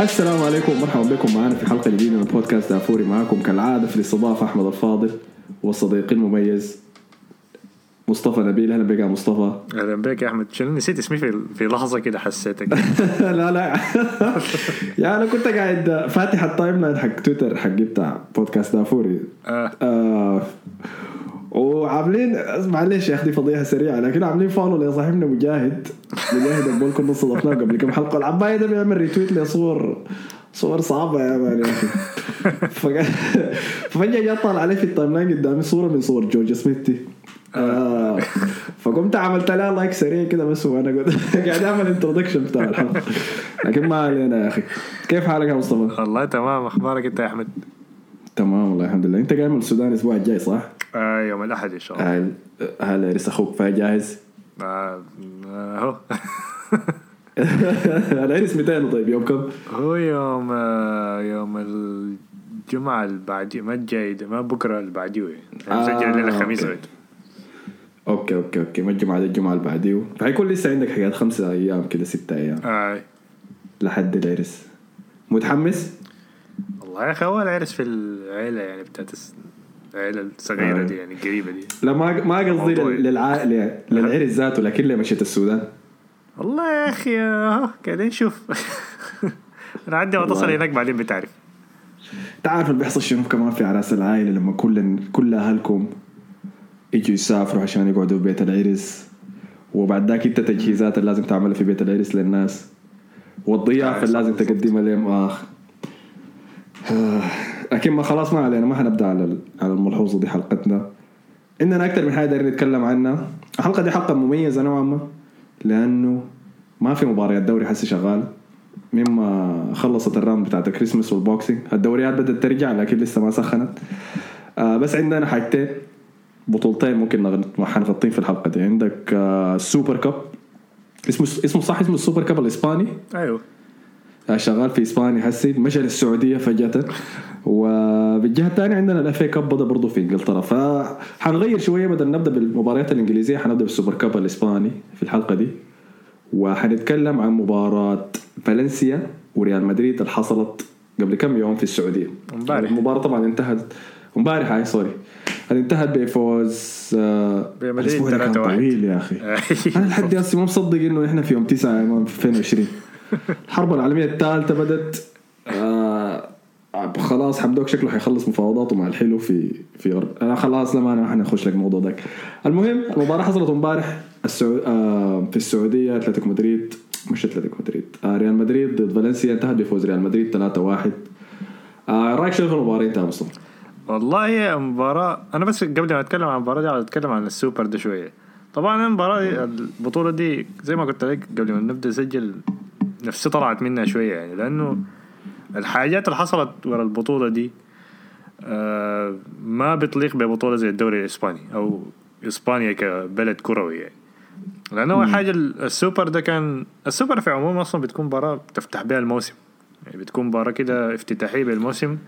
السلام عليكم ومرحبا بكم معنا في حلقة جديدة من بودكاست دافوري معاكم كالعادة في الاستضافة أحمد الفاضل والصديق المميز مصطفى نبيل. أهلا بك يا مصطفى. أهلا بك يا أحمد. شنو نسيت اسمي في في لحظة كده حسيتك. لا لا. يا أنا كنت قاعد فاتح ال timeline حق تويتر حقي بتاع بودكاست دافوري. آه. آه وعاملين معلش يا أخي فضيحة سريعة لكن عاملين follow لصاحبنا مجاهد. مجاهد أقول كنا صدقناه قبل كم حلقة. العبايه ده بيعمل retweet لصور صور صعبة يا man يا أخي. ففجاه جاء طالع علي في ال timeline قدامي صورة من صور جورجا سميث آه. فقمت عملت لها like سريع كده بس وأنا قاعد أعمل introduction بتاع الحلقة لكن ما علينا يا أخي. كيف حالك يا مصطفى؟ والله تمام أخبارك أنت يا أحمد؟ تمام والله الحمد لله. أنت جاي من السودان الأسبوع الجاي صح؟ آه يوم الأحد إن شاء الله. هل هل عرس أخوك فجاهز؟ آه آه، هو. العرس متى طيب؟ يوم كم؟ هو يوم آه يوم الجمعة اللي بعدي ما الجاي ما بكرة اللي بعديه يعني آه، مسجل الليلة الخميس. أوكي أوكي أوكي. ما الجمعة ده الجمعة اللي بعديه فحيكون لسه عندك حاجات خمسة أيام كده ستة أيام. آه. لحد العرس متحمس؟ والله يا أخي هو العرس في العيلة يعني بتاعت العيلة الصغيرة آه. دي يعني القريبة دي. لا ما ما قصدي للعائلة للعرس ذاته لكن لمشيت السودان. والله يا أخي آه قاعدين نشوف. أنا عندي ما تصل والله. هناك بعدين بتعرف. تعرف اللي بيحصل شنو كمان في اعراس العائلة لما كل كل أهلكم يجوا يسافروا عشان يقعدوا في بيت العرس؟ وبعد ذاك انت تجهيزات اللي لازم تعملها في بيت العرس للناس. والضيافة اللي لازم تقدمها لهم. آخ. آه، لكن ما خلاص ما علينا ما حنبدأ على على الملحوظة دي حلقتنا. عندنا أكثر من حاجة نتكلم عنها. الحلقة دي حلقة مميزة نوعا ما لأنه ما في مباريات دوري حسي شغال. مما خلصت ال round بتاعت ال Christmas وال Boxing. الدوريات بدأت ترجع لكن لسه ما سخنت. آه بس عندنا حاجتين بطولتين ممكن نغ- حنغطين في الحلقة دي. عندك آه ال Super Cup اسمه اسمه صح اسمه ال Super Cup الإسباني؟ أيوه. شغال في إسبانيا حسي مشى للسعودية فجأة. وبالجهة الثانية عندنا ال FA Cup بدأ برضه في إنجلترا. فحنغير شوية بدل نبدأ بالمباريات الإنجليزية حنبدأ بال Super Cup الإسباني في الحلقة دي. وحنتكلم عن مباراة فالنسيا وريال مدريد اللي حصلت قبل كم يوم في السعودية. امبارح. المباراة طبعا انتهت امبارح هاي sorry. اللي انتهت بفوز آه، الأسبوع ده كان 3-1. طويل يا أخي. أنا لحد هسه ما مصدق إنه إحنا في يوم 9 يا مان في 2020 الحرب العالمية الثالثة بدت آه خلاص حمدوك شكله حيخلص مفاوضاته مع الحلو في في غرب أنا خلاص لما أنا حنخش لك الموضوع ذاك. المهم المباراة حصلت امبارح. السعو... آه في السعودية أتلتيكو مدريد. مش أتلتيكو مدريد. آه ريال مدريد ضد فالنسيا. انتهت بفوز ريال مدريد 3-1 آه رأيك شنو في المباراة انت يا؟ والله مباراة أنا بس قبل ما أتكلم عن المباراة دي أتكلم عن السوبر ده شوية. طبعا المباراة دي البطولة دي زي ما قلت لك قبل ما نبدأ نسجل نفسي طلعت منها شوية يعني لأنه الحاجات اللي حصلت ورا البطولة دي آه ما بتليق ببطولة زي الدوري الإسباني أو إسبانيا كبلد كروي يعني. لأنه أول حاجة السوبر ده كان السوبر في عموم أصلا بتكون مباراة تفتح بها الموسم. يعني بتكون مباراة كده افتتاحية بالموسم.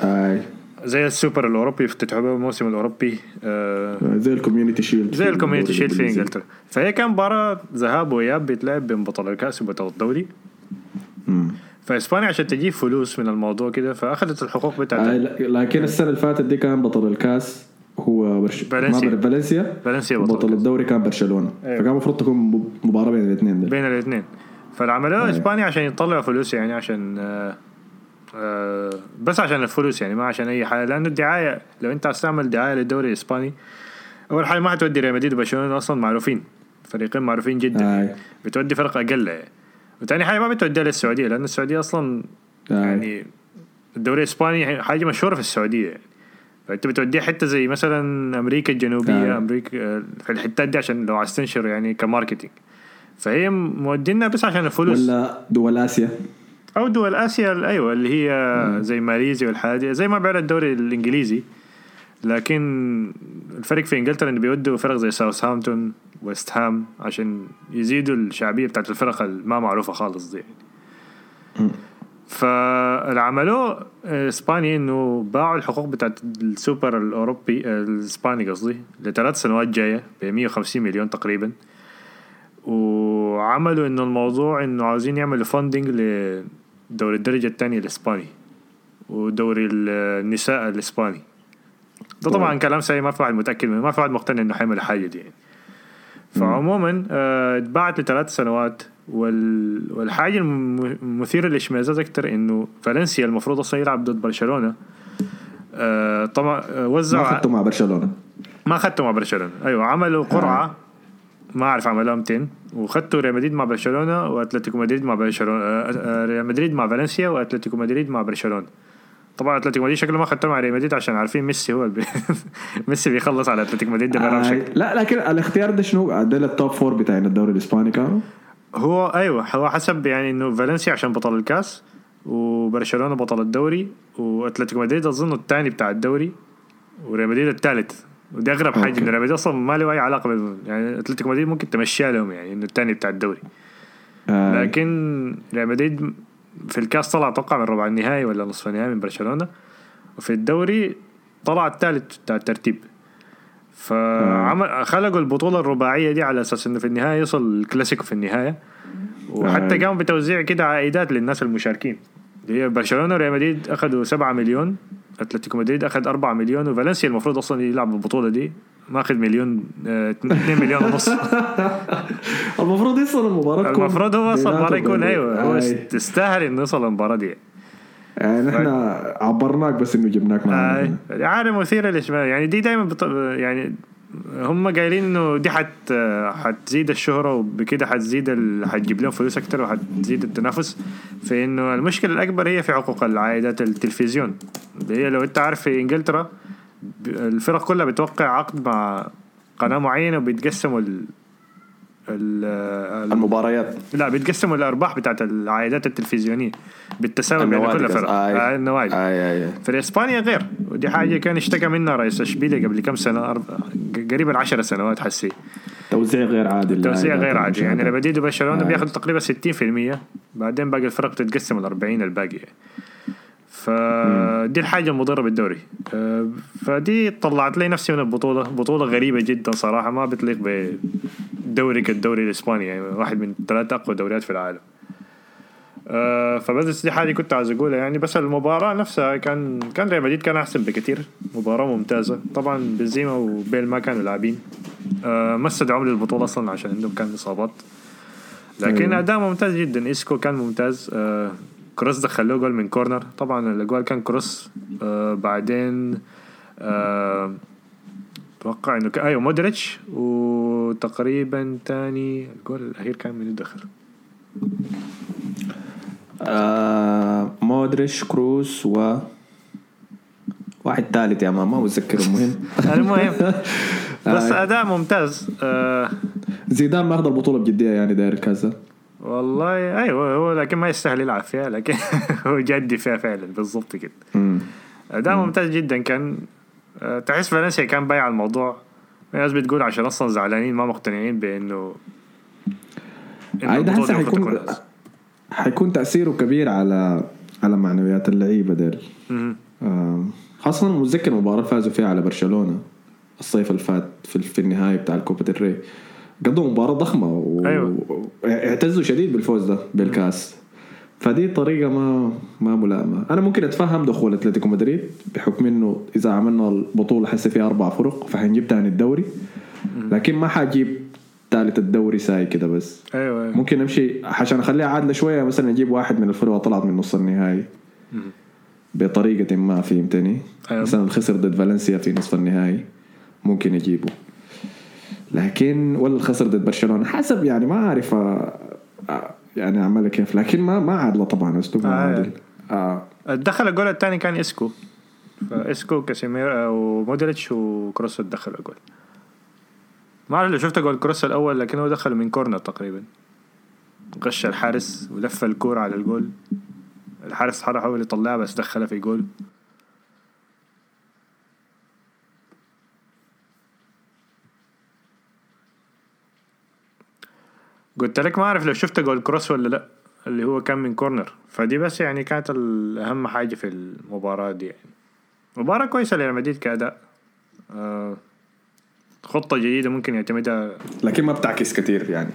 آه زي السوبر الأوروبي افتتحوا به الموسم الأوروبي آه زي ال Community Shield زي ال Community Shield في. إنجلترا فهي كان مباراة ذهاب وإياب بيتلعب بين بطل الكأس وبطل الدوري. فإسبانيا عشان تجيب فلوس من الموضوع كده فأخذت الحقوق آه بتاعت ل- لكن السنة اللي فاتت دي كان بطل الكأس هو برش... فالنسيا. فالنسيا فالنسيا بطل, بطل الدوري كان برشلونة أيوة. فكان المفروض تكون مب- مباراة بين الاثنين بين الاثنين فالعملوه أيوة. إسبانيا عشان يطلعوا فلوس يعني عشان آه آه بس عشان الفلوس يعني ما عشان أي حاجة. لأنه الدعاية لو أنت هتستعمل دعاية للدوري الإسباني أول حاجة ما حتودي ريال مدريد وبرشلونة أصلا معروفين فريقين معروفين جدا. آه. بتودي فرق أقل. يعني وتاني حاجة ما بتوديها للسعودية لأن السعودية أصلا آه. يعني الدوري الإسباني حاجة مشهورة في السعودية. يعني فأنت بتوديها حتة زي مثلا أمريكا الجنوبية آه. أمريكا آه، في الحتات دي عشان لو عايز تنشر يعني كماركتينج. فهي مودنها بس عشان الفلوس. ولا دول آسيا. أو دول آسيا أيوه اللي هي زي ماليزيا والحاجات زي ما بيعمل الدوري الإنجليزي. لكن الفرق في إنجلترا انه بيودوا فرق زي ساوثهامبتون ويست هام عشان يزيدوا الشعبية بتاعت الفرق الما معروفة خالص دي. فالعملوه اسباني إنه باعوا الحقوق بتاعت السوبر الأوروبي الإسباني قصدي لثلاث سنوات جاية ب 150 مليون تقريبا. وعملوا إنه الموضوع إنه عاوزين يعملوا فاندنج ل دوري الدرجة الثانية الإسباني ودوري النساء الإسباني. ده طبعا. كلام سيء ما في واحد متأكد منه ما في واحد مقتنع إنه حيعمل الحاجة دي يعني. فعموما آه، اتباعت لثلاث سنوات وال... والحاجة الم- المثيرة للاشمئزاز أكتر إنه فالنسيا المفروض أصلا يلعب ضد برشلونة. آه، طبعا آه، ما وزعوا اخذته مع برشلونة. ما ختوه مع برشلونة. أيوه عملوا قرعة. ما أعرف عملوها متين وختوا ريال مدريد مع برشلونة وأتلتيكو مدريد مع برشلونة آه، آه، ريال مدريد مع فالنسيا وأتلتيكو مدريد مع برشلونة. طبعا أتلتيكو مدريد شكله ما ختوه مع ريال مدريد عشان عارفين ميسي هو البي... ميسي بيخلص على أتلتيكو مدريد ده آه شكل لا لكن الاختيار ده شنو؟ ده ال top four بتاعين الدوري الإسباني كانوا؟ هو أيوه هو حسب يعني إنه فالنسيا عشان بطل الكاس وبرشلونة بطل الدوري وأتلتيكو مدريد اظن الثاني بتاع الدوري وريال مدريد الثالث ودي أغرب حاجة okay. انه ريال مدريد أصلا ما له أي علاقة بال... يعني أتلتيكو مدريد ممكن تمشيها لهم يعني إنه الثاني بتاع الدوري. آه. لكن ريال مدريد في الكاس طلع أتوقع من ربع النهائي ولا نصف النهائي من برشلونة. وفي الدوري طلع الثالث بتاع الترتيب. فعمل خلقوا البطولة الرباعية دي على أساس إنه في النهاية يوصل الكلاسيكو في النهاية. وحتى آه. قاموا بتوزيع كده عائدات للناس المشاركين. اللي هي برشلونة وريال مدريد أخذوا 7 مليون. أتلتيكو مدريد أخذ 4 مليون وفالنسيا المفروض أصلا يلعب البطولة دي. ماخذ مليون 2 مليون ونص. المفروض يصل المباراة المفروض هو بيناتهم المباراة يكون يعني. أيوه هو. تستاهل إنه يوصل المباراة دي. يعني إحنا عبرناك بس إنه جبناك معنا. آه عالم مثيرة للاشمئزاز يعني دي دائما بط... يعني هم قايلين إنه دي حت حتزيد الشهرة وبكده حتزيد ال... حتجيب لهم فلوس أكتر وحتزيد التنافس في انه المشكلة الأكبر هي في حقوق العائدات التلفزيون هي لو أنت عارف في إنجلترا الفرق كلها بتوقع عقد مع قناة معينة وبيتقسموا. المباريات. لا بيتقسموا الأرباح بتاعت العائدات التلفزيونية بالتساوي بين كل فرق. آي. آه النوادي. اي اي في إسبانيا غير. ودي حاجة كان اشتكى منها رئيس إشبيليا قبل كم سنة؟ أرب... قريبا 10 سنوات حسي. توزيع غير عادل توزيع غير عادي. يعني مدريد وبرشلونه آه. بياخذوا تقريبا 60% بعدين باقي الفرق تتقسم ال 40 الباقي. فدي الحاجة المضرة بالدوري. آه، فدي طلعت لي نفسي من البطولة بطولة غريبة جدا صراحة ما بتليق بدوري كالدوري الإسباني يعني واحد من ثلاث أقوى دوريات في العالم. آه، فبس دي حاجة كنت عايز أقولها يعني بس المباراة نفسها كان كان ريال مدريد كان أحسن بكثير مباراة ممتازة. طبعا بنزيما وبيل ما كانوا لاعبين. آه، ما استدعوا للبطولة أصلا عشان عندهم كان إصابات. لكن. أداء ممتاز جدا. إيسكو كان ممتاز. كروس دخل له جول من corner. طبعا الجول كان كروس آه بعدين آه أتوقع إنه كان أيوه مودريتش وتقريبا تاني الجول الأخير كان من دخل آه مودريش كروس و واحد ثالث يا ماما متذكر المهم. المهم بس آه. أداء ممتاز. آه. زيدان ماخذ البطولة بجدية يعني داير ده. والله أيوه هو لكن ما يستاهل يلعب فيها لكن هو جدي فيها فعلا بالضبط كده. اداء ممتاز جدا كان آه، تحس فالنسيا كان بايع الموضوع في ناس بتقول عشان أصلا زعلانين ما مقتنعين بإنه ده هسه حيكون. حيكون تأثيره كبير على على معنويات اللعيبة ديل. آه، خاصة متذكر المباراة اللي فازوا فيها على برشلونة الصيف اللي فات في, في النهاية بتاع الكوبا ديل ري قضوا مباراة ضخمة و... أيوة. اعتزوا شديد بالفوز ده بالكاس. فدي طريقة ما ما ملائمة. أنا ممكن أتفهم دخول أتلتيكو مدريد بحكم إنه إذا عملنا البطولة حسي فيها أربع فرق فحنجيب تاني الدوري. لكن ما حجيب ثالث الدوري ساي كده بس. أيوه أيوه. ممكن أمشي عشان اخليها عادله شوية مثلا أجيب واحد من الفرق طلعت من نص النهائي. بطريقة ما فهمتني. أيوة. مثلا خسر ضد فالنسيا في نصف النهائي. ممكن أجيبه. لكن ولا خسر ضد برشلونة. حسب يعني ما أعرف آه، يعني اعملها كيف. لكن ما ما عادله طبعا اسلوب آه. عادل. آه. دخل الجول الثاني كان إسكو. فإسكو كاسيميرو آه، ومودريتش وكروس دخل الجول. ما أعرف لو شفت جول كروس الأول لكن هو دخل من corner تقريبا. غش الحارس ولف الكورة على الجول. الحارس حاول يطلعها بس دخلها في جول. قلت لك ما أعرف لو شفت جول كروس ولا لأ اللي هو كان من corner فدي بس يعني كانت الأهم حاجة في المباراة دي يعني. مباراة كويسة لريال مدريد كأداء. آه خطة جديده ممكن يعتمدها. لكن ما بتعكس كثير يعني.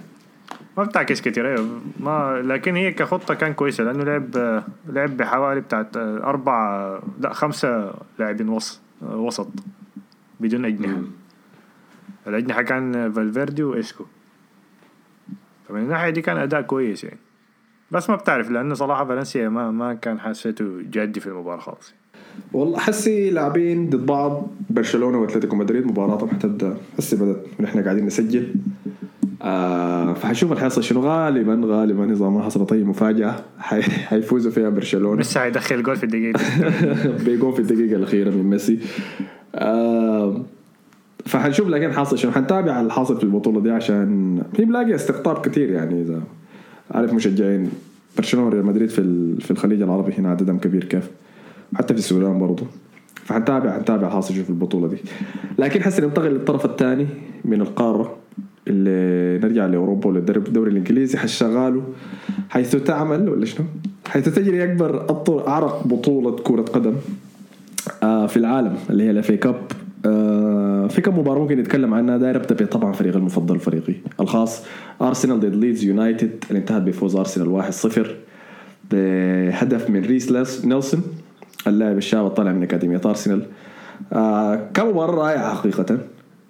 ما بتعكس كتير أيوه. ما لكن هي كخطة كان كويسة لأنه لعب لعب بحوالي بتاعت أربع لأ خمسة لاعبين وسط وسط بدون أجنحة. الأجنحة كان فالفيردي واسكو فمن الناحيه دي كان أداء كويس يعني. بس ما بتعرف لأنه صراحة فالنسيا ما ما كان حسيته جدي في المباراة خالص. والله حسي لاعبين ضد بعض برشلونة وأتلتيكو مدريد مباراتهم حتبدا حسي بدت ونحن قاعدين نسجل. آه فحشوف الحصة شنو غالبا غالبا إذا ما حصلت أي مفاجأة حي... حيفوزوا فيها برشلونة. لسه حيدخل جول في الدقيقة. بيجون في الدقيقة الأخيرة من ميسي. آه فحنشوف لكن حاصل شنو. حنتابع الحاصل في البطولة دي عشان في بلاقي استقطاب كثير يعني إذا عارف مشجعين. برشلونة وريال مدريد في في الخليج العربي هنا عددهم كبير كيف؟ حتى في السودان برضه فحنتابع حنتابع حاصل شو في البطولة دي. لكن حسي ننتقل للطرف الثاني من القارة اللي نرجع لأوروبا وللدوري الإنجليزي. حشغاله. حيث تعمل ولا شنو؟ حيث تجري أكبر أعرق بطولة كرة قدم آه، في العالم اللي هي الأفي كاب. آه، في كم مباراة ممكن نتكلم عنها؟ داير أبدأ طبعا فريقي المفضل فريقي خلاص. ارسنال ضد ليدز يونايتد اللي انتهت بفوز ارسنال 1-0 بهدف من ريس نيلسون اللاعب الشاب الطالع من أكاديمية ارسنال آه مباراة رائعة حقيقة.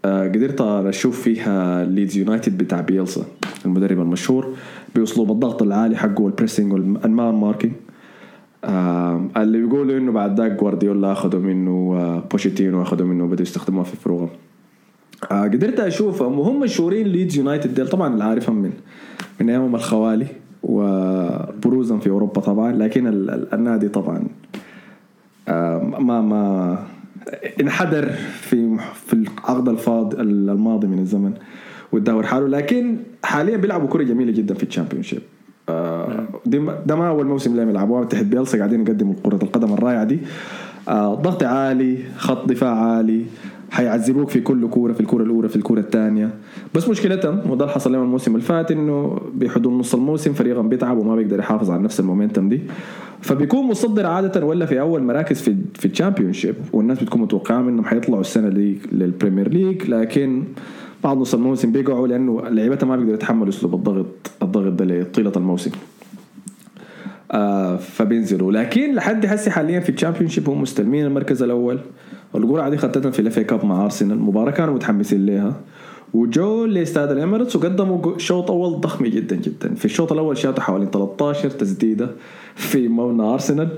آه قدرت أشوف فيها ليدز يونايتد بتاع بيلسا المدرب المشهور بأسلوب الضغط العالي حقه وال pressing وال man marking اللي بيقولوا إنه بعد ذاك جوارديولا أخذوا منه آه بوشيتينو أخذوا منه بدوا يستخدموها في فرقهم آه قدرت اشوفهم وهم مشهورين ليدز يونايتد ديل طبعا اللي عارفهم من من أيامهم الخوالي وبروزا في أوروبا طبعا لكن النادي طبعا آه ما ما انحدر في في العقد الفات الماضي من الزمن وتدهور حاله لكن حاليا بيلعبوا كرة جميلة جدا في ال Championship آه ده ما أول موسم لهم يلعبوها تحت بيلسا قاعدين يقدموا كرة القدم الرائعة دي. آه ضغط عالي خط دفاع عالي حيعذبوك في كل كورة في الكورة الأولى في الكورة الثانية. بس مشكلتهم وده اللي حصل لهم الموسم اللي فات إنه بحدود نص الموسم فريقهم بيتعب وما بيقدر يحافظ على نفس ال momentum دي. فبيكونوا متصدرين عادة ولا في أول مراكز في في ال Championship والناس بتكون متوقعة انهم حيطلعوا السنة دي لل Premier League لكن بعد نص الموسم بيقعوا لأنه لعيبتها ما بيقدروا يتحملوا أسلوب الضغط الضغط ده لطيلة الموسم. آه فبينزلوا. لكن لحد هسه حاليا في ال Championship هم مستلمين المركز الأول. القرعه دي خدتها في ال FA Cup مع ارسنال مباراة كانوا متحمسين لها. وجو لإستاد الإمارتس وقدموا شوط أول ضخم جدا جدا. في الشوط الأول شاتوا حوالي 13 تسديدة في مرمى ارسنال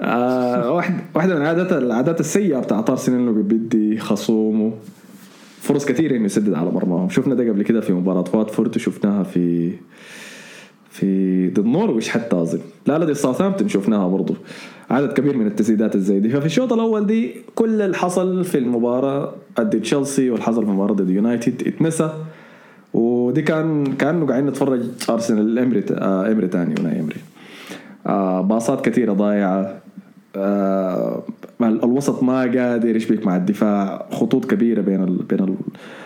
آه واحد واحدة من العادات العادات السيئة بتاعت ارسنال إنه بيدي خصومه. فرص كثيرة انه يسدد على مرماهم. شفنا ده قبل كده في مباراة واتفورد وشفناها في في ضد نورويش حتى أظن. لا لا دي ساوثهامبتون شفناها برضه عدد كبير من التسديدات الزي دي. ففي الشوط الأول دي كل اللي حصل في المباراة ضد تشيلسي والحصل في المباراه ضد يونايتد اتنسى. ودي كان كأنه قاعدين نتفرج أرسنال امري آه امري ثاني وناي امري آه باصات كثيرة ضايعة. آه الوسط ما قادر يشبك مع الدفاع. خطوط كبيرة بين. بين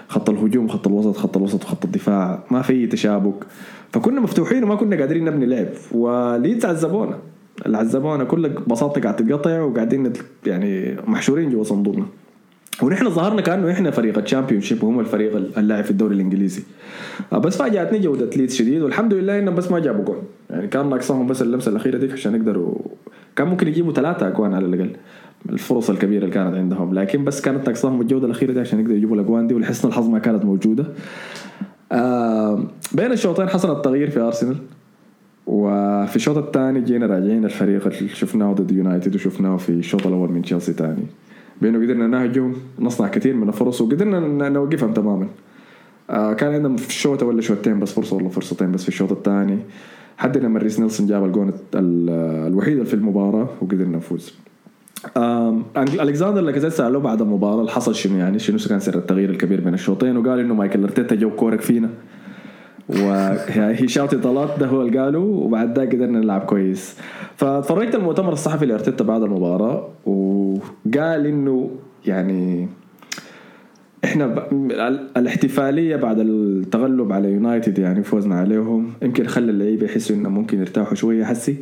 خط الهجوم وخط الوسط خط الوسط وخط الدفاع. ما في تشابك. فكنا مفتوحين وما كنا قادرين نبني لعب. وليدز عذبونا عذبونا بكل بساطة قاعد تتقطع وقاعدين يعني محشورين جوا صندوقنا. ونحن ظهرنا كأنه إحنا فريق ال Championship وهم الفريق اللاعب في الدوري الإنجليزي. بس فاجاتني جودة ليدز شديد والحمد لله انهم بس ما جابوا جول يعني كان ناقصهم بس اللمسة الأخيرة ديك عشان يقدروا كان ممكن يجيبوا ثلاثة أجوان على الأقل. الفرص الكبيرة اللي كانت عندهم. لكن بس كانت ناقصهم الجودة الأخيرة دي عشان يقدروا يجيبوا الأجوان دي ولحسن الحظ ما كانت موجودة. آه بين الشوطين حصل التغيير في أرسنال. وفي الشوط الثاني جينا راجعين الفريق اللي شفناه ضد يونايتد وشفناه في الشوط الأول من تشيلسي تاني بانه قدرنا نهجم نصنع كثير من الفرص وقدرنا نوقفهم تماما. آه كان عندنا في الشوط ولا شوطين بس فرصة ولا فرصتين بس في الشوط الثاني. حد لما ريس نيلسون جاب الجون الوحيد في المباراة وقدرنا نفوز. الكسندر لاكازيت سالوه بعد المباراة اللي حصل شنو يعني؟ شنو كان سر التغيير الكبير بين الشوطين؟ وقال إنه مايكل أرتيتا جو كورك فينا. وهي شاوتي طلات ده هو اللي قاله وبعد ذاك قدرنا نلعب كويس. فاتفرجت المؤتمر الصحفي لارتيتا بعد المباراة وقال إنه يعني إحنا ب... الاحتفالية بعد التغلب على يونايتد يعني فوزنا عليهم يمكن خلى اللعيبة يحسوا انه ممكن يرتاحوا شوية. حسي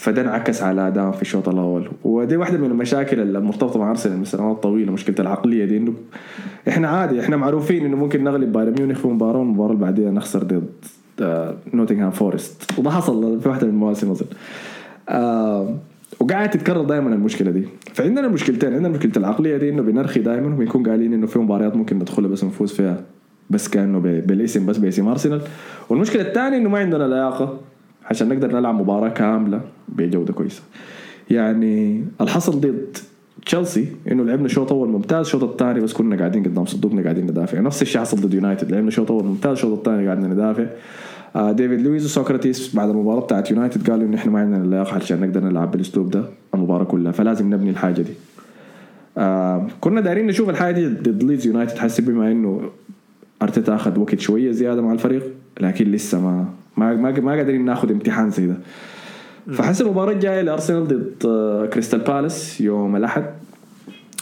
فده انعكس على ادائهم في الشوط الأول. ودي واحدة من المشاكل المرتبطه مع أرسنال من سنوات طويلة مشكلة العقلية دي. إنه إحنا عادي إحنا معروفين إنه ممكن نغلب بايرن ميونخ في مباراة والمباراة اللي بعديها نخسر ضد آه نوتنغهام فورست. وده حصل في واحدة من المواسم أظن. آه وقاعد تتكرر دائما المشكلة دي. فعندنا مشكلتين عندنا مشكلة العقلية دي إنه بنرخي دائما وبنكون قايلين إنه في مباريات ممكن ندخلها بس نفوز فيها بس كأنه بالاسم بس باسم أرسنال. والمشكلة الثانية إنه ما عندنا لياقة. عشان نقدر نلعب مباراة كاملة بجودة كويسة. يعني الحصل ضد تشيلسي إنه لعبنا شوط أول ممتاز الشوط الثاني بس كنا قاعدين قدام صندوقنا قاعدين ندافع. نفس الشيء حصل ضد يونايتد لعبنا شوط أول ممتاز الشوط الثاني قاعدين ندافع. آه ديفيد لويز وسوكراتيس بعد المباراة بتاعت يونايتد قالوا إنه إحنا ما عندنا اللياقة عشان نقدر نلعب بالأسلوب ده المباراة كلها فلازم نبني الحاجة دي. آه كنا دايرين نشوف الحاجة دي ضد ليدز يونايتد حسي بما إنه أرتيتا أخذ وقت شوية زيادة مع الفريق لكن لسه ما ما ما, ما قادرين ناخذ امتحان زي ده. فحسي المباراة الجاية لأرسنال ضد آه، كريستال بالاس يوم الأحد.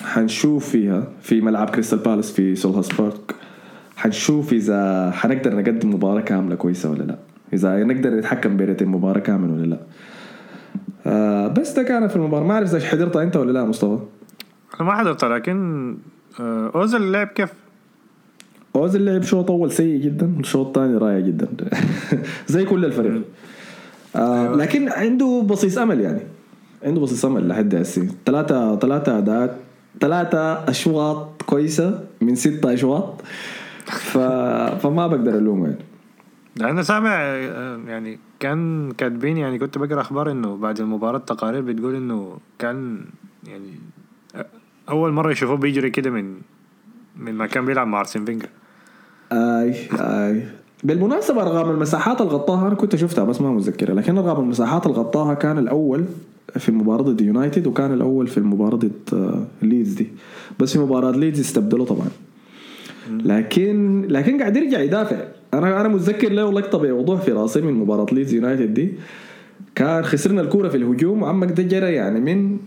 حنشوف فيها في ملعب كريستال بالاس في سيلهيرست بارك. حنشوف إذا حنقدر نقدم مباراة كاملة كويسة ولا لا. إذا نقدر نتحكم برتم المباراة كامل ولا لا. آه بس ده كان في المباراة. ما أعرف إذا حضرتها أنت ولا لا مصطفى. أنا ما حضرتها لكن آه، اوزل لعب كيف؟ اوزيل لعب شوط اول سيء جدا والشوط الثاني رائع جدا. زي كل الفريق. آه لكن عنده بصيص أمل يعني. عنده بصيص أمل لحد هسه. ثلاثة ثلاثة أداءات ثلاثة أشواط كويسة من ستة أشواط. ف... فما بقدر ألومه يعني. أنا سامع يعني كان كاتبين يعني كنت بقرأ أخبار إنه بعد المباراة تقارير بتقول إنه كان يعني أول مرة يشوفوه بيجري كده من من ما كان بيلعب مع ارسين فينجر. أي أي. بالمناسبة ارقام المساحات اللي غطاها أنا كنت شفتها بس ما متذكرها لكن ارقام المساحات اللي غطاها كان الأول في المباراة ضد يونايتد وكان الأول في المباراة ضد آه، ليدز دي. بس في مباراة ليدز استبدلوا طبعا. لكن لكن قاعد يرجع يدافع. أنا أنا متذكر له لقطة بوضوح في راسي من مباراة ليدز يونايتد دي. كان خسرنا الكورة في الهجوم وعمك ده جرى يعني من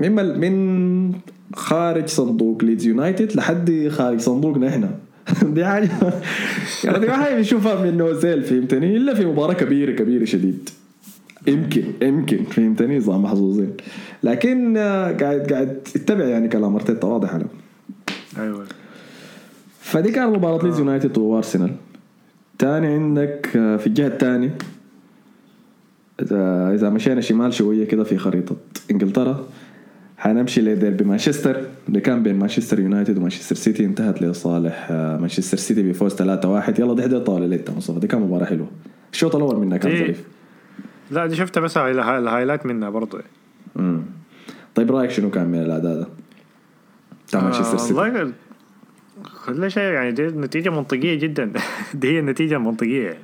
من من خارج صندوق ليدز يونايتد لحد خارج صندوقنا إحنا. دي حاجة. يعني دي ما حاجة بنشوفها من أوزيل فهمتني؟ إلا في مباراة كبيرة كبيرة شديد. يمكن يمكن فهمتني؟ نظام محظوظين. لكن آه، قاعد قاعد يطبع يعني كلام أرتيتا واضح على أيوه. فدي كانت مباراة ليدز يونايتد وارسنال تاني عندك آه، في الجهة الثانية إذا إذا مشينا شمال شوية كده في خريطة إنجلترا. حنمشي لديربي مانشستر اللي كان بين مانشستر يونايتد ومانشستر سيتي انتهت لصالح آه، مانشستر سيتي بفوز 3-1 يلا دي حضرتها ولا لا يا مصطفى دي كان مباراة حلوة الشوط الأول منها كان إيه. ظريف لا دي شفتها بس ال high- ال highlight منها برضه مم. طيب رأيك شنو كان من الأداء ده؟ بتاع مانشستر سيتي والله كل شيء يعني دي نتيجة منطقية جدا دي هي النتيجة المنطقية يعني.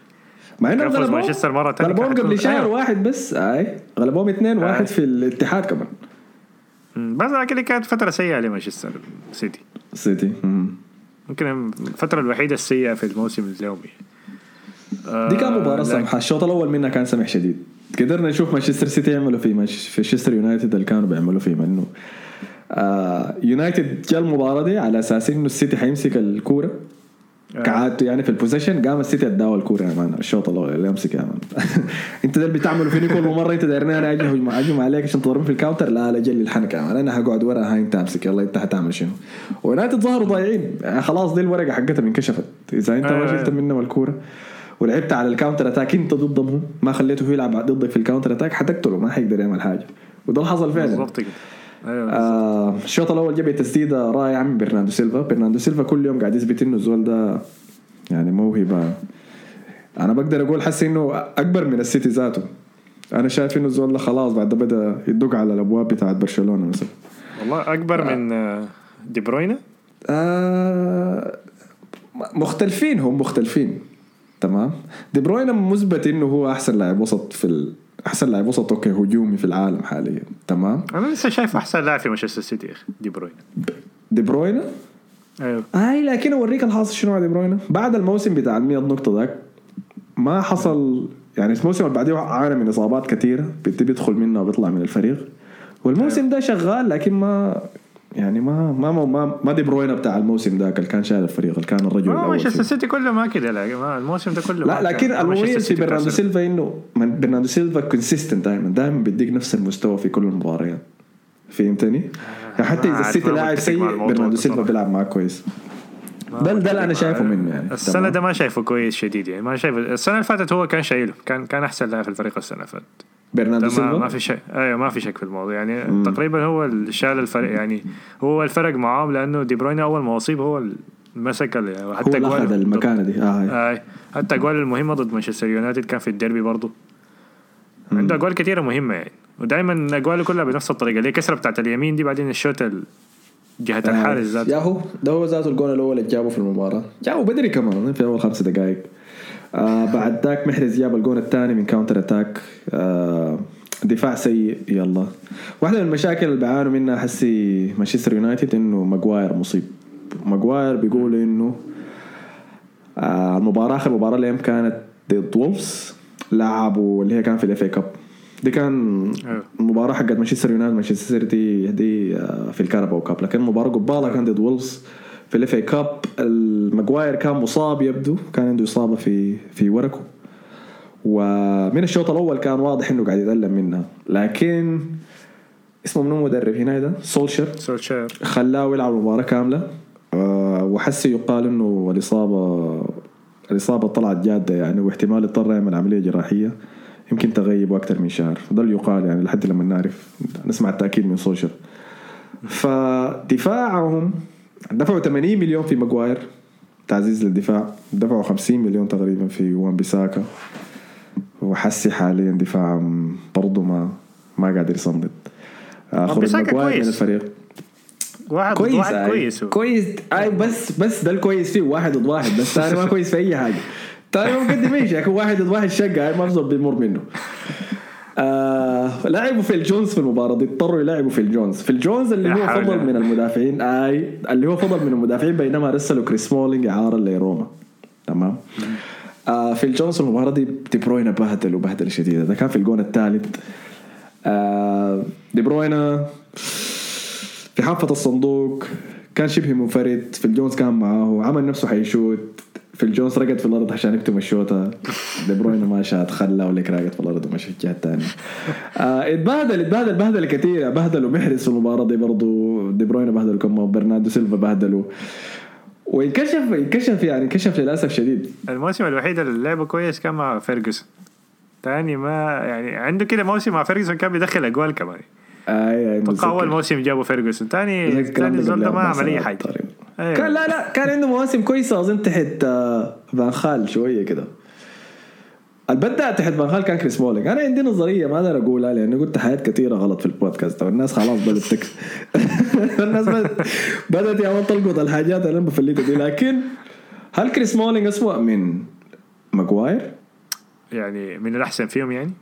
مع انهم يفوز غلبوهم مانشستر مرة تانية غلبوهم قبل شهر أيوة. واحد بس اي غلبوهم اثنين واحد آه. في الاتحاد كمان بس لكن كانت فترة سيئة لمانشستر سيتي. سيتي. مم. يمكن الفترة الوحيدة السيئة في الموسم اليومي دي كان مباراة لكن- سمحة الشوط الأول منها كان سمح شديد. قدرنا نشوف مانشستر سيتي يعملوا في مانش- في مانشستر يونايتد اللي كانوا بيعملوا فيه انه آه يونايتد جاء المباراة دي على أساس إنه السيتي حيمسك الكورة. آه. كعادته يعني في ال possession قام السيتي أداوا الكورة يا man. الشوط اللي يمسك يا man. أنت ده اللي بتعملوا فيني كل مرة؟ أنت دايرني أنا أجي أهجم أهجم عليك عشان تضربني في ال counter لا لا خلي الحنك يا man. أنا هقعد ورا هاي أنت أمسك. يلا أنت حتعمل شنو؟ ويونايتد ظهروا ضايعين. يعني خلاص دي الورقة حقتهم انكشفت. إذا أنت ما أيوة، شلت. منهم الكورة. ولعبت على ال counter attack أنت ضدهم. ما خليته يلعب ضدك في ال counter attack حتقتله ما حيقدر يعمل حاجة. وده اللي حصل فعلا. بالضبط كده. أيوه آه الشوط الأول جاب تسديدة رائعة من برناردو سيلفا. برناردو سيلفا كل يوم قاعد يثبت إنه الزول ده يعني موهبة. أنا بقدر أقول حسي إنه أكبر من السيتي ذاته. أنا شايف إنه الزول ده خلاص بعد بدأ يدق على الأبواب بتاعت برشلونة مثلا. والله أكبر من آه، دي بروينا آه مختلفين هم مختلفين. تمام؟ دي بروين مثبت إنه هو أحسن لاعب وسط في. أحسن لاعب وسط أوكي هجومي في العالم حاليا. تمام؟ أنا لسه شايف أحسن لاعب في مانشستر سيتي يا أخي دي بروينا دي بروين أيوه. أي لكن أوريك الحاصل شنو على دي بروين بعد الموسم بتاع ال 100 نقطة ذاك ما حصل يعني الموسم اللي بعديه عانى من إصابات كثيرة بيدخل منها وبيطلع من الفريق. والموسم ده شغال لكن ما يعني ما ما ما ما, دي بروين بتاع الموسم ذاك اللي كان شايل الفريق اللي كان الرجل ما الأول مانشستر. سيتي كله ما كده لا الموسم ده كله لا لكن المميز في برناردو. سيلفا إنه برناردو سيلفا consistent دائما دائما بيديك نفس المستوى في كل المباريات فهمتني؟ يعني حتى إذا السيتي لاعب سيء برناردو سيلفا. بيلعب معك كويس ده ده اللي أنا شايفه منه يعني السنة. ده ما شايفه كويس شديد يعني ما شايف السنة اللي فاتت هو كان شايله كان كان أحسن لاعب في الفريق السنة اللي فاتت برناردو ما, سيلفا؟ ما في شيء أيوه ما في شك في الموضوع. يعني م. تقريبا هو اللي شال الفريق. يعني هو الفرق معاهم لأنه دي بروين أول ما أصيب هو مسك يعني هو أخذ المكانة دي. هاي. اي حتى اجوال المهمة ضد مانشستر يونايتد كان في الديربي برضه. عنده أجوال كثيره مهمة يعني. ودائما أجواله كلها بنفس الطريقة. اللي هي كسرة بتاعت اليمين دي بعدين الشوط ال- جهة الحارس ذاته. يا هو ده هو ذاته الجول الأول اللي جابه في المباراة. جابه بدري كمان في أول خمس دقائق آه بعد ذاك محرز جاب الجول الثاني من counter attack آه دفاع سيء. يلا. واحدة من المشاكل اللي بيعانوا منها حسي مانشستر يونايتد إنه ماجواير مصيب. ماجواير بيقول إنه آه المباراة آخر مباراة اللي كانت ضد وولفز لعبوا اللي هي كان في ال FA Cup دي كان أيوه. المباراه حقت مانشستر يونايتد مانشستر سيتي دي آه، في ال Carabao Cup لكن المباراه قبالها كان ضد وولفز في ال FA Cup الماجواير كان مصاب يبدو كان عنده إصابة في في وركه ومن الشوط الأول كان واضح إنه قاعد يتألم منها. لكن اسمه منو مدرب هنا ده سولشر سولشير. خلاه يلعب المباراه كاملة. آه، وحس يقال إنه الإصابة الإصابة طلعت جادة يعني واحتمال يضطر يعمل عملية جراحية يمكن تغيبه أكثر من شهر. ده اللي يقال يعني لحد لما نعرف نسمع التأكيد من سولشر فدفاعهم دفعوا 80 مليون في ماجواير تعزيز للدفاع. دفعوا 50 مليون تقريبا في وان بيساكا. وحسي حاليا دفاع برضه ما ما قادر يصمد. آه، خروج ماجواير من. الفريق. واحد ضد كويس واحد آي. كويس هو. كويس. اي بس بس ده الكويس فيه واحد ضد واحد. بس ثاني ما كويس في أي حاجة. ثاني ما مقدم اي شيء لكن واحد ضد واحد شقه ما بزول بيمر منه. آه لعبوا فيل جونز في المباراة دي اضطروا يلعبوا فيل جونز. فيل جونز اللي هو فضل. من المدافعين آي اللي هو فضل من المدافعين بينما رسلوا كريس سمولينج إعارة لروما. تمام؟ آه فيل جونز في المباراة دي دي بروينا بهدل وبهدله شديده ده كان في الجون الثالث آه دي بروينا في حافة الصندوق كان شبه منفرد فيل جونز كان معاه عمل نفسه حيشوت. فيل جونز رقد في الأرض عشان يكتم الشوطه دي بروين ما شات خلى وليك راقد في الأرض ومشى الجهة الثانية. آه اتبهدل اتبهدل بهدله كثيره بهدلوا محرز في المباراة دي برضه دي بروين بهدلوا كمان برناردو سيلفا بهدلوا. وانكشف انكشف يعني انكشف للأسف شديد. الموسم الوحيد اللي لعبه كويس كان مع فيرجسون. تاني ما يعني عنده كده موسم مع فيرجسون كان بيدخل أجوال كمان. اي اي أتوقع أول. موسم جابوا فيرجسون. تاني تاني الزول ده ما عمل أي حاجة. أيوة. كان لا لا كان عنده مواسم كويسة أظن تحت آه، فان خال شوية كده البدأ تحت فان خال كان كريس سمولينج أنا عندي نظرية ما أقدر أقولها لاني قلت حاجات كثيرة غلط في البودكاست والناس خلاص بدأت تك الناس بدات بدأت يا تلقط الحاجات اللي أنا بفلتها دي لكن هل كريس سمولينج اسوء من ماجواير؟ يعني من الأحسن فيهم يعني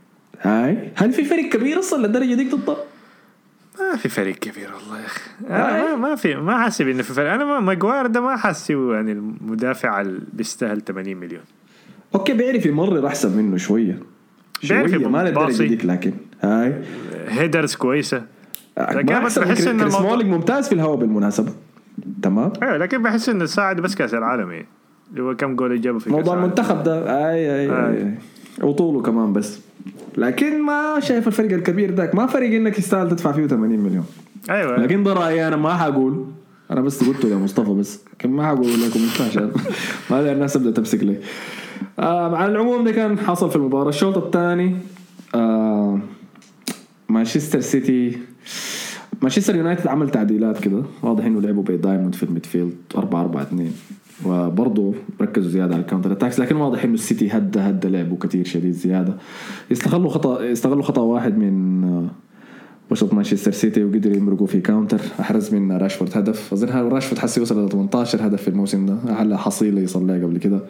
هاي هل في فرق كبير أصلا للدرجة ديك تطلع؟ ما في فرق كبير والله يا أخي. أنا ما, ما في ما حاسب إنه في فرق. أنا ما ماجواير ده ما حاسه يعني المدافع اللي بيستاهل 80 مليون. أوكي بيعرف يمرر أحسن منه شوية. بيعرف شوية ما للدرجه باصي. ديك لكن هاي. headers كويسة. لكن بس بحس كريس الموضوع- مولينج ممتاز في الهواء بالمناسبة. تمام؟ أيوه لكن بحس إنه ساعد بس كأس العالم يعني اللي هو كم جول جابه في موضوع. المنتخب ده اي اي, آي. أي. وطوله كمان بس. لكن ما شايف الفرق الكبير ذاك. ما فرق إنك يستاهل تدفع فيه 80 مليون. أيوه. لكن ده رايي أنا ما حقول. أنا بس قلته لمصطفى بس. لكن ما حقول لكم عشان ما الناس تبدأ تمسك لي. آه على العموم ده كان حصل في المباراة. الشوط الثاني آه مانشستر سيتي. مانشستر يونايتد عمل تعديلات كده. واضح إنه لعبوا ب diamond في ال midfield. 4 4 2 وبرضه ركزوا زيادة على ال counter attacks لكن واضح إنه السيتي هدى هدى لعبه كثير شديد زيادة. يستغلوا خطا يستغلوا خطأ واحد من آه، وسط مانشستر سيتي وقدروا يمرقوا في counter. أحرز من راشفورد هدف. أظن راشفورد حسي وصل ل 18 هدف في الموسم ده. اعلى حصيلة يصل لها قبل كده.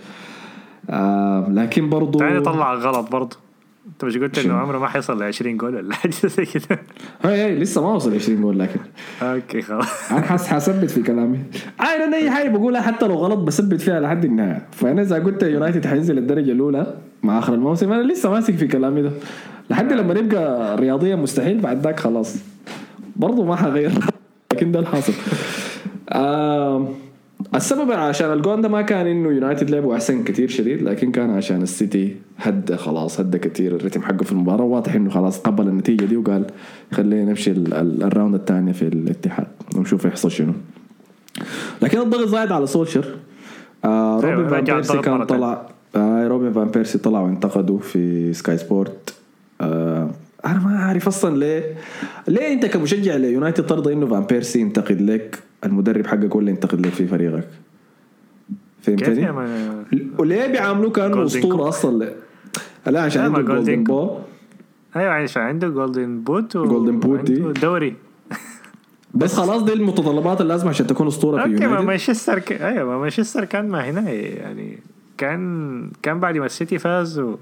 آه لكن برضه تاني طلع غلط برضه انت مش قلت؟ إنه عمره ما حيصل ل 20 جول ولا حاجة زي كده؟ هاي هاي لسه ما وصل 20 جول لكن okay خلاص. أنا حاس حثبت في كلامي. آه أنا اي حاجة بقولها حتى لو غلط بثبت فيها لحد النهاية. فأنا إذا قلت يونايتد حينزل الدرجة الأولى مع آخر الموسم أنا لسه ماسك في كلامي ده. لحد لما نبقى رياضيا مستحيل بعد ذاك خلاص. برضو ما حغير. لكن ده الحاصل. آه السبب عشان الجون ده ما كان إنه يونايتد لعبوا أحسن كثير شديد لكن كان عشان السيتي هدى خلاص هدى كثير الريتم حقه في المباراة واضح إنه خلاص قبل النتيجة دي وقال خلينا نمشي ال- ال- ال round الثاني في الاتحاد ونشوف يحصل شنو. لكن الضغط زايد على سولشر آه أيوة، روبن فان بيرسي كان. طلع آه روبن فان بيرسي طلع وانتقدوا في سكاي سبورت. آه أنا ما عارف أصلا ليه ليه أنت كمشجع ليونايتد ترضى إنه فان بيرسي ينتقد لك؟ المدرب حقك ولا ينتقد لك في فريقك فهمتني؟ وليه بيعاملوه كأنه أسطورة. أصلا لا, عشان عنده golden. ball أيوه عشان عنده golden boot و Golden Boot دي. دوري بس خلاص دي المتطلبات اللازمه عشان تكون أسطورة في okay ما يونايتد مانشستر ك... أيوه ما مانشستر كان ما هنا يعني كان كان بعد ما السيتي فاز و...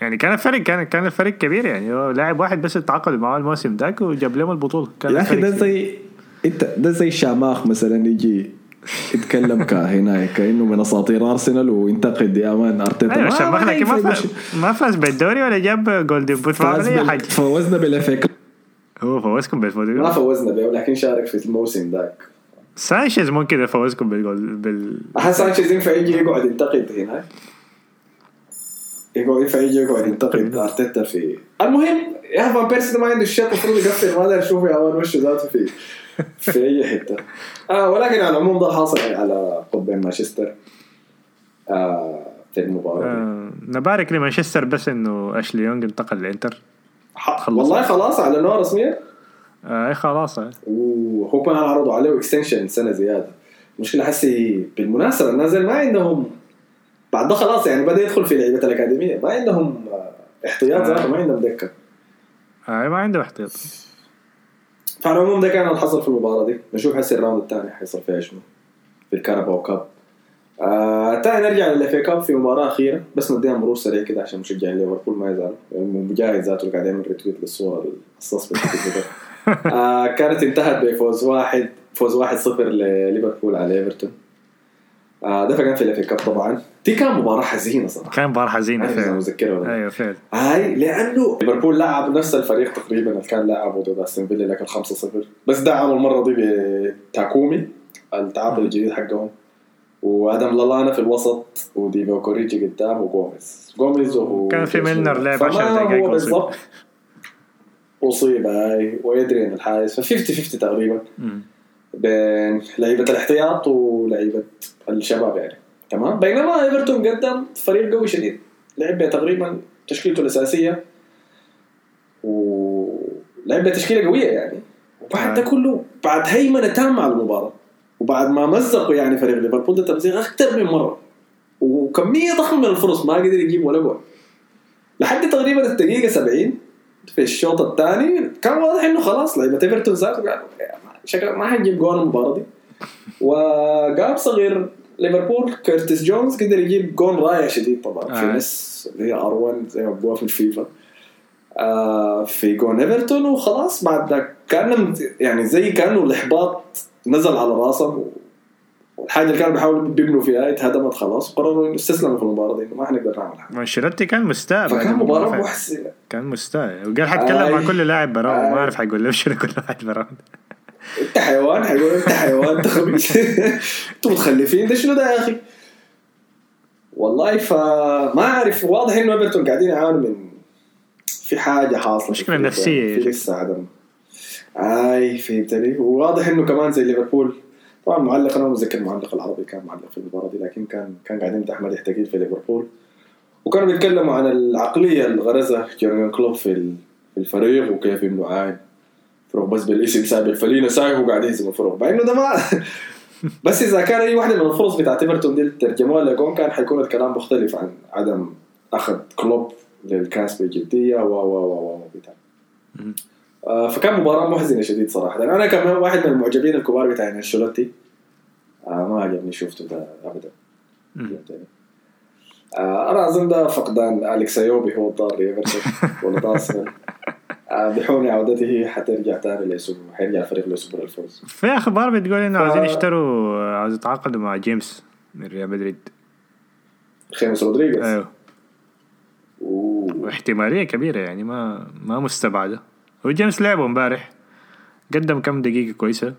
يعني كان الفريق كان كان الفريق كبير يعني هو لاعب واحد بس تعاقد معاه الموسم ذاك وجاب لهم البطولة كان يا أخي ده زي انت ده زي شاماخ مثلا يجي يتكلم كهنا كانه من أساطير أرسنال وينتقد يا man أرتيتا. أيوه ما- ما ما لكن فاز ما فاز بالدوري ولا جاب golden boot فاز حاجة. فوزنا بالاف هو فوزكم بالفوز. ما فوزنا به ولكن شارك في الموسم ذاك. سانشيز ممكن يفوزكم بالجول بال أحس سانشيز ينفع يجي يقعد ينتقد هنا. يقعد ينفع يجي يقعد ينتقد أرتيتا في المهم يا فان بيرسي ما عنده الشيء المفروض يقفل ما أدري اشوفه يا man وش ذاته في في أي حتة. آه ولكن على العموم ده حاصل على قطبين مانشستر. آه في المباراة. آه نبارك لمانشستر بس إنه أشلي يونغ انتقل للانتر. والله خلاص اعلنوها رسميا؟ آه خلاص. آه. وهو كمان عرضوا عليه extension سنة زيادة. المشكلة حسي بالمناسبة النازل ما عندهم بعد ده خلاص يعني بدأ يدخل في لعيبة الأكاديمية. ما عندهم آه، احتياط ذاته ما عندهم دكة. آه ما عنده احتياط. فعلى العموم ده كان اللي حصل في المباراة دي. نشوف هسه ال round الثاني حيصل فيها شنو؟ في ال Carabao Cup. آه تاني نرجع لل FA Cup في مباراة أخيرة بس نديها مرور سريع كده عشان مشجعين ليفربول ما يزعلوا مجاهد ذاته قاعد يعمل retweet للصوره ال suspect آه كانت انتهت بفوز واحد فوز واحد صفر لليفربول على إيفرتون. آه ده كان في ال FA Cup طبعا. دي كان مباراة حزينة صراحة. كان مباراة حزينة عارف اذا فعلا. أيوه فعلا. هاي لأنه ليفربول لعب نفس الفريق تقريبا اللي كان لعبه ضد أستون فيلا لكن 5-0 بس دعموا المرة دي بتاكومي التعاقد الجديد حقهم. وأدم لالانا في الوسط وديفوك أوريجي قدام وجوميز جوميز وهو كان في ميلنر لعب فما 10 دقايق هو. بالضبط. اصيب هاي وأدريان الحارس. ف 50 50 تقريبا. بين لعيبة الاحتياط ولعيبة الشباب يعني. تمام؟ بينما إيفرتون قدم فريق قوي شديد. لعب تقريبا تشكيلته الأساسية ولعب بتشكيله قوية يعني. وبعد ده آه. كله بعد هيمنة تامة على المباراة. وبعد ما مزقوا يعني فريق ليفربول ده تمزيق أكثر من مرة. وكمية ضخمة من الفرص ما قدر يجيب ولا جول. لحد تقريبا الدقيقة 70 في الشوط الثاني كان واضح إنه خلاص لعيبة إيفرتون ذاته قالوا شكل ما حنجيب جول المباراة دي. وقام صغير ليفربول كيرتس جونز قدر يجيب جول رائع شديد طبعا. في آه. نص اللي هي R 1 زي ما بقولوها في الفيفا. آه في جون إيفرتون وخلاص بعد ذاك كان يعني زي كانه الإحباط نزل على راسهم و- والحاجة اللي كانوا بيحاولوا بيبنوا فيها اتهدمت خلاص. وقرروا إنه استسلموا في المباراة دي إنه ما حنقدر نعمل حاجة. وانشيلوتي كان مستاء فكان مباراة. محزنه كان مستاء. وقال حتكلم مع آي. كل لاعب براو ما آي. أعرف حيقول له شنو كل واحد براو انت حيوان؟ حيقول انت حيوان انت خبيث. أنتوا متخلفين ده شنو ده يا أخي؟ والله فما أعرف واضح إنه إيفرتون قاعدين يعانوا من في حاجة حاصله يعني. يا في لسه عدم. آي فهمتني؟ وواضح إنه كمان زي ليفربول. طبعا معلق أنا متذكر المعلق العربي كان معلق في المباراة دي لكن كان كان قاعد يمدح مدح ثقيل في ليفربول. وكانوا بيتكلموا عن العقلية اللي غرزها يورجن كلوب في ال- في الفريق وكيف إنه عاد فرق بس بالاسم سايب الفلينه سايب وقاعد يهزم الفرق مع إنه ده ما بس إذا كان أي واحدة من الفرص بتاعت ايفرتون دي ترجموها لجون كان حيكون الكلام مختلف عن عدم أخذ كلوب للكاس بجدية و و و و بتاع. آه، فكان مباراة محزنة شديد صراحة. أنا كمان واحد من المعجبين الكبار بتاع أنشيلوتي. آه ما عجبني شفته ده. فهمتني؟ آه أنا أظن ده فقدان أليكس أيوبي هو الضار لإيفرتون ولا بحون عودته حترجع تاني ليسوب حيرجع الفريق ليسوبر الفوز. في أخبار بتقول إنه ف- عايزين يشتروا عايز يتعاقدوا مع جيمس من ريال مدريد. خيمس رودريغيز. أيوه. أوه. واحتمالية كبيرة يعني ما ما مستبعدة. وجيمس لعبه امبارح قدم كم دقيقة كويسة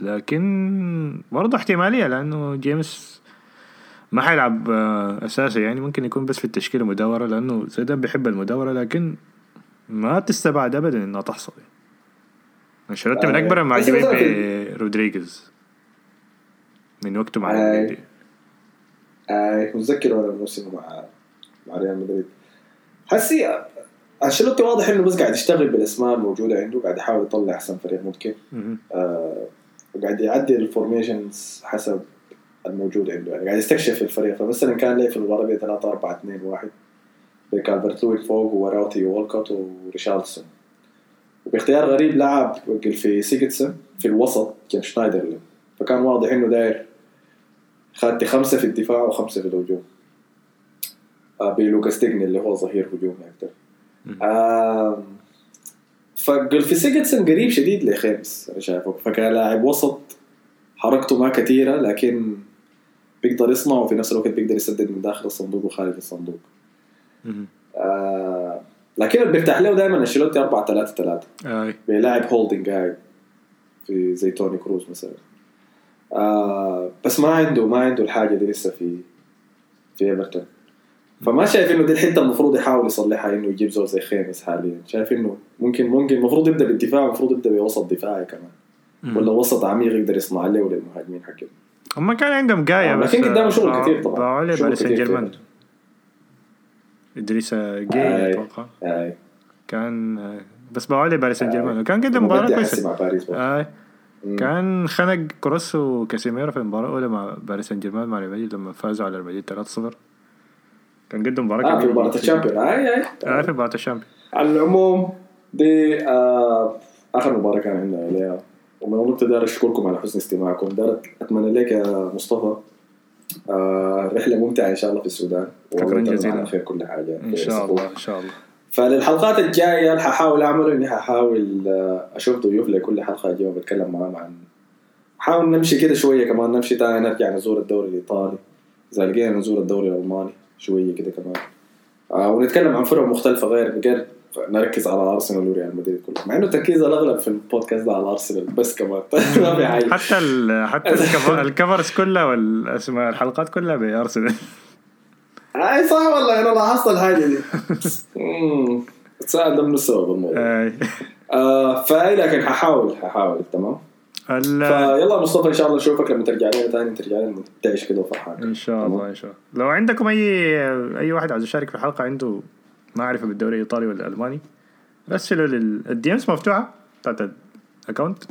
لكن برضه احتمالية لأنه جيمس ما حيلعب آه، أساسي يعني ممكن يكون بس في التشكيلة مدوره لأنه زيدان بيحب المداورة لكن ما تستبعد ابدا إنها تحصل. يعني انشيلوتي من آه، أكبر المعجبين برودريغيز من وقته مع آه. مدريد آه متذكر وأنا موسمه مع مع ريال مدريد. حسي أنشيلوتي واضح إنه بس قاعد يشتغل بالأسماء الموجودة عنده قاعد يحاول يطلع احسن فريق ممكن. آه وقاعد يعدل ال formations حسب الموجود عنده. يعني قاعد يستكشف الفريق. فمثلا كان ليه في المباراة ب 3 4 2 1 بكالفرت لوين فوق وراوتي وولكوت وريشارلسون وباختيار غريب لعب في سيجوردسون في الوسط كان شنايدر فكان واضح إنه داير خدت خمسة في الدفاع وخمسة في الهجوم. آه بلوكاس ديني اللي هو ظهير هجومي أكثر فقل في سيجوردسون قريب شديد لخيمس أنا شايفه. فكان لاعب وسط حركته ما كثيرة لكن بيقدر يصنع وفي نفس الوقت بيقدر يسدد من داخل الصندوق وخارج الصندوق. آه لكن اللي بيرتاح له دائما أنشيلوتي 4 3 3 أي. بيلاعب holding قاعد في زي توني كروز مثلا. آه بس ما عنده ما عنده الحاجة دي لسه في في إيفرتون. فما شايف إنه دي الحتة المفروض يحاول يصلحها إنه يجيب زول زي خيمس حاليا. شايف إنه ممكن ممكن المفروض يبدأ بالدفاع المفروض يبدأ بوسط دفاعي كمان. مم. ولا وسط عميق يقدر يصنع له وللمهاجمين حقهم. هم كان عندهم جاية آه، بس لكن قدامه شغل باعوا- كتير طبعاً. باعوا عليه باريس سان جيرمان. ادريس. جاي أتوقع آه. كان آه، بس باعوا عليه باريس سان. جيرمان وكان قدم مع باريس برضه. اي مم. كان خنق كروس وكاسيميرو في المباراة الأولى مع باريس سان جيرمان مع ريال مدريد لما فازوا على ريال مدريد 3-0 كان قدم مباراة آه في كبيرة مباراة جداً. الشامبيون اي اي في مباراة الشامبيون على العموم دي آه آخر مباراة كان عندنا عليها ومن النقطة دار اشكركم على حسن استماعكم أتمنى لك يا مصطفى آه رحلة ممتعة إن شاء الله في السودان. شكراً جزيلاً. على خير كل حاجة. إن شاء الله إن شاء الله. فللحلقات الجاية اللي ححاول أعمله إني ححاول آه، أشوف ضيوف لكل حلقة أجي وبتكلم معاهم عن حاول نمشي كده شوية كمان نمشي تاني نرجع نزور الدوري الإيطالي. اذا لقينا نزور الدوري الألماني شوية كده كمان. آه ونتكلم عن فرق مختلفة غير غير نركز على أرسنال وريال مدريد كلهم. مع إنه التركيز الأغلب في البودكاست ده على أرسنال بس كمان. ما في حاجة. حتى ال حتى الكفر الكفرز كلها والاسماء الحلقات كلها بأرسنال. أي صح والله أنا لاحظت الحاجة دي. تساعد من السبب الموضوع. آه، آه فأي لكن ححاول ححاول تمام؟ فيلا مصطفى إن شاء الله نشوفك لما ترجع لنا ثاني ترجع لنا منتعش كده وفرحان. إن شاء الله إن شاء الله. لو عندكم أي أي واحد عايز يشارك في الحلقة عنده معرفه بالدوري الإيطالي ولا الألماني. رسلوا لل ال DMs مفتوحة بتاعت ال account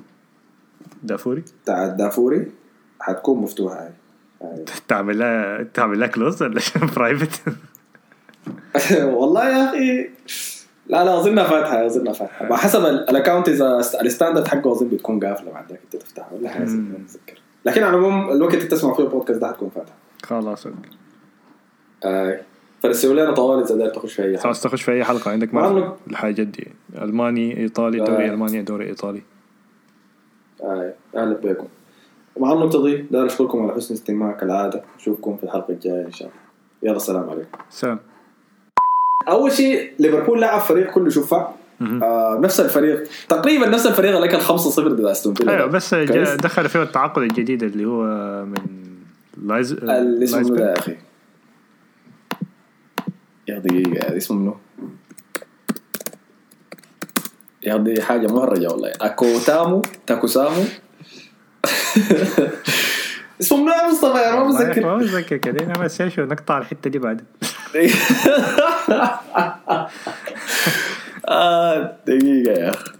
دافوري. بتاع الدافوري حتكون مفتوحة هاي. هاي. تعمل لها تعمل لها close ولا private والله يا أخي. لا لا اظنها فاتحة اظنها فاتحة. على حسب ال- ال account إذا ال standard حقه أظن بتكون قافلة بعد ذاك أنت تفتحها ولا حاجة ما اتذكر لكن على العموم الوقت اللي تسمع فيه البودكاست ده حتكون فاتحه خلاص okay. آه. فرسلوا لنا طوال إذا داير تخش في أي حاجة خلاص تخش في أي حلقة. عندك مع إنه- الحاجات دي ألماني إيطالي دوري آه. المانيا دوري إيطالي. آه. أهلا بكم. ومع النقطه دي داير اشكركم على حسن استماع كالعادة. نشوفكم في الحلقة الجاية إن شاء الله. يلا السلام عليكم. سلام. أول شيء ليفربول لعب فريق كله مهم. آه نفس الفريق. تقريبا نفس الفريق اللي كان 5-0 ضد أستون فيلا. أيوه بس دخل فيه التعاقد الجديد اللي هو من لايز اللي اسمه يا أخي. يا دقيقة اسمه منو؟ يا دي حاجة مهرجة والله. اكوتامو تاكوسامو اسمه منو يا مصطفى؟ أنا ما متذكر. ما متذكر كده أنا بس نقطع الحتة دي بعد. آه دقيقة يا أخي.